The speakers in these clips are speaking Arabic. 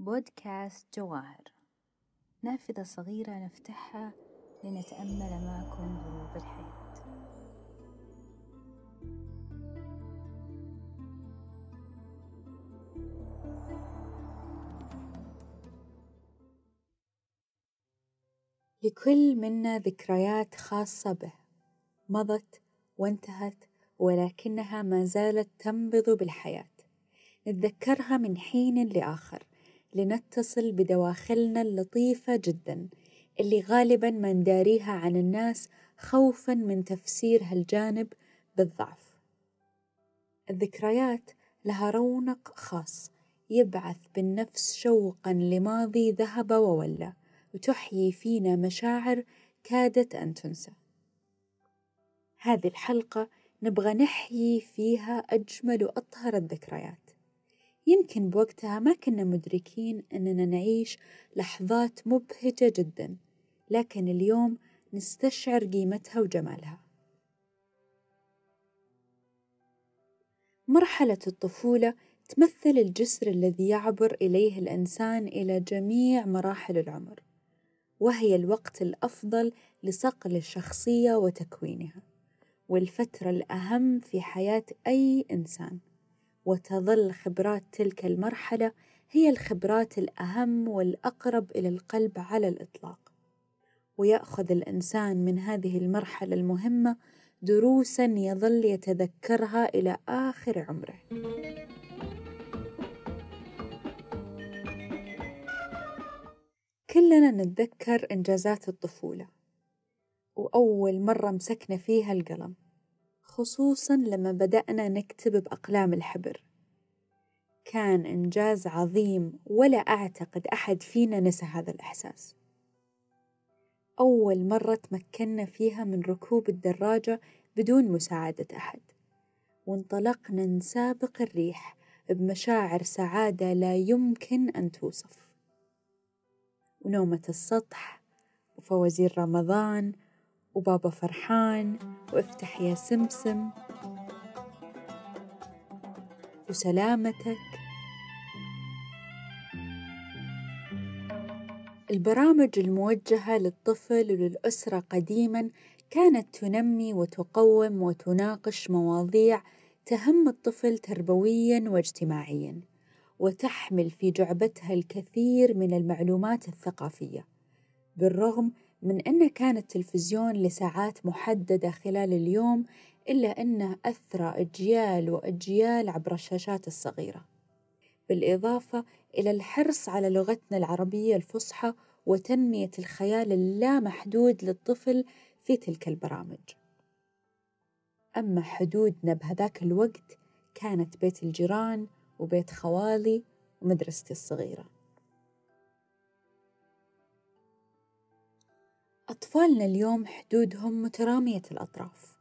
بودكاست جواهر. نافذة صغيرة نفتحها لنتأمل معكم غروب الحياة لكل منا ذكريات خاصة به. مضت وانتهت ولكنها ما زالت تنبض بالحياة. نتذكرها من حين لآخر. لنتصل بدواخلنا اللطيفة جدا اللي غالبا ما نداريها عن الناس خوفا من تفسير هالجانب بالضعف. الذكريات لها رونق خاص يبعث بالنفس شوقا لماضي ذهب وولى وتحيي فينا مشاعر كادت أن تنسى. هذه الحلقة نبغى نحيي فيها أجمل وأطهر الذكريات. يمكن بوقتها ما كنا مدركين أننا نعيش لحظات مبهجة جدا لكن اليوم نستشعر قيمتها وجمالها. مرحلة الطفولة تمثل الجسر الذي يعبر إليه الإنسان إلى جميع مراحل العمر وهي الوقت الأفضل لصقل الشخصية وتكوينها والفترة الأهم في حياة أي إنسان. وتظل خبرات تلك المرحلة هي الخبرات الأهم والأقرب إلى القلب على الإطلاق. ويأخذ الإنسان من هذه المرحلة المهمة دروسا يظل يتذكرها إلى آخر عمره. كلنا نتذكر إنجازات الطفولة وأول مرة مسكنا فيها القلم. خصوصا لما بدأنا نكتب بأقلام الحبر. كان إنجاز عظيم ولا أعتقد أحد فينا نسى هذا الإحساس. أول مرة تمكنا فيها من ركوب الدراجة بدون مساعدة أحد وانطلقنا نسابق الريح بمشاعر سعادة لا يمكن أن توصف. ونومة السطح وفوازير رمضان وبابا فرحان وافتح يا سمسم. وسلامتك. البرامج الموجهة للطفل وللأسرة قديما كانت تنمي وتقوم وتناقش مواضيع تهم الطفل تربويا واجتماعيا وتحمل في جعبتها الكثير من المعلومات الثقافية بالرغم من أنه كان التلفزيون لساعات محددة خلال اليوم إلا أنه أثرى أجيال وأجيال عبر الشاشات الصغيرة. بالإضافة إلى الحرص على لغتنا العربية الفصحى وتنمية الخيال اللامحدود للطفل في تلك البرامج. أما حدودنا بهذاك الوقت كانت بيت الجيران وبيت خوالي ومدرستي الصغيرة. أطفالنا اليوم حدودهم مترامية الأطراف.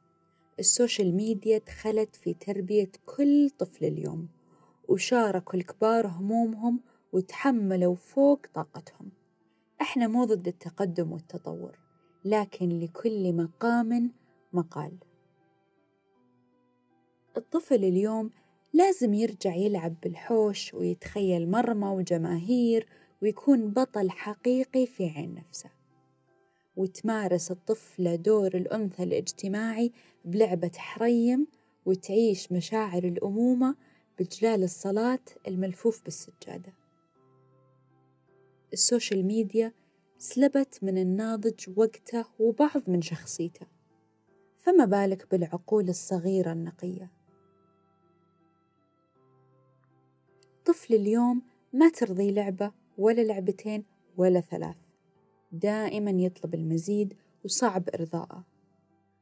ال social media دخلت في تربية كل طفل اليوم وشاركوا الكبار همومهم وتحملوا فوق طاقتهم. إحنا مو ضد التقدم والتطور لكن لكل مقام مقال. الطفل اليوم لازم يرجع يلعب بالحوش ويتخيل مرمى وجماهير ويكون بطل حقيقي في عين نفسه. وتمارس الطفلة دور الأنثى الاجتماعي بلعبة حريم وتعيش مشاعر الأمومة بجلال الصلاة الملفوف بالسجادة. ال social media سلبت من الناضج وقته وبعض من شخصيته. فما بالك بالعقول الصغيرة النقية؟ طفل اليوم ما ترضيه لعبة ولا لعبتين ولا ثلاث. دائما يطلب المزيد وصعب إرضاءه.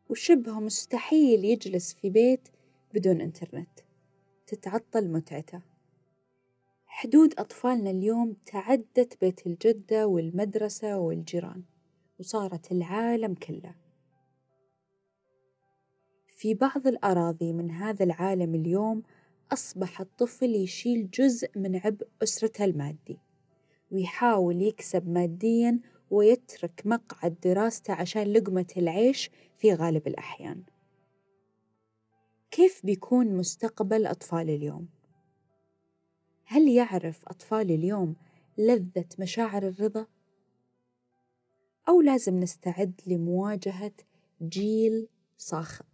وشبه مستحيل يجلس في بيت بدون إنترنت. تتعطل متعته. حدود أطفالنا اليوم تعدت بيت الجدة والمدرسة والجيران وصارت العالم كله. في بعض الأراضي من هذا العالم اليوم أصبح الطفل يشيل جزء من عبء أسرته المادي ويحاول يكسب ماديا ويترك مقعد دراسته عشان لقمة العيش في غالب الأحيان. كيف بيكون مستقبل أطفال اليوم؟ هل يعرف أطفال اليوم لذة مشاعر الرضا؟ أو لازم نستعد لمواجهة جيل صاخب؟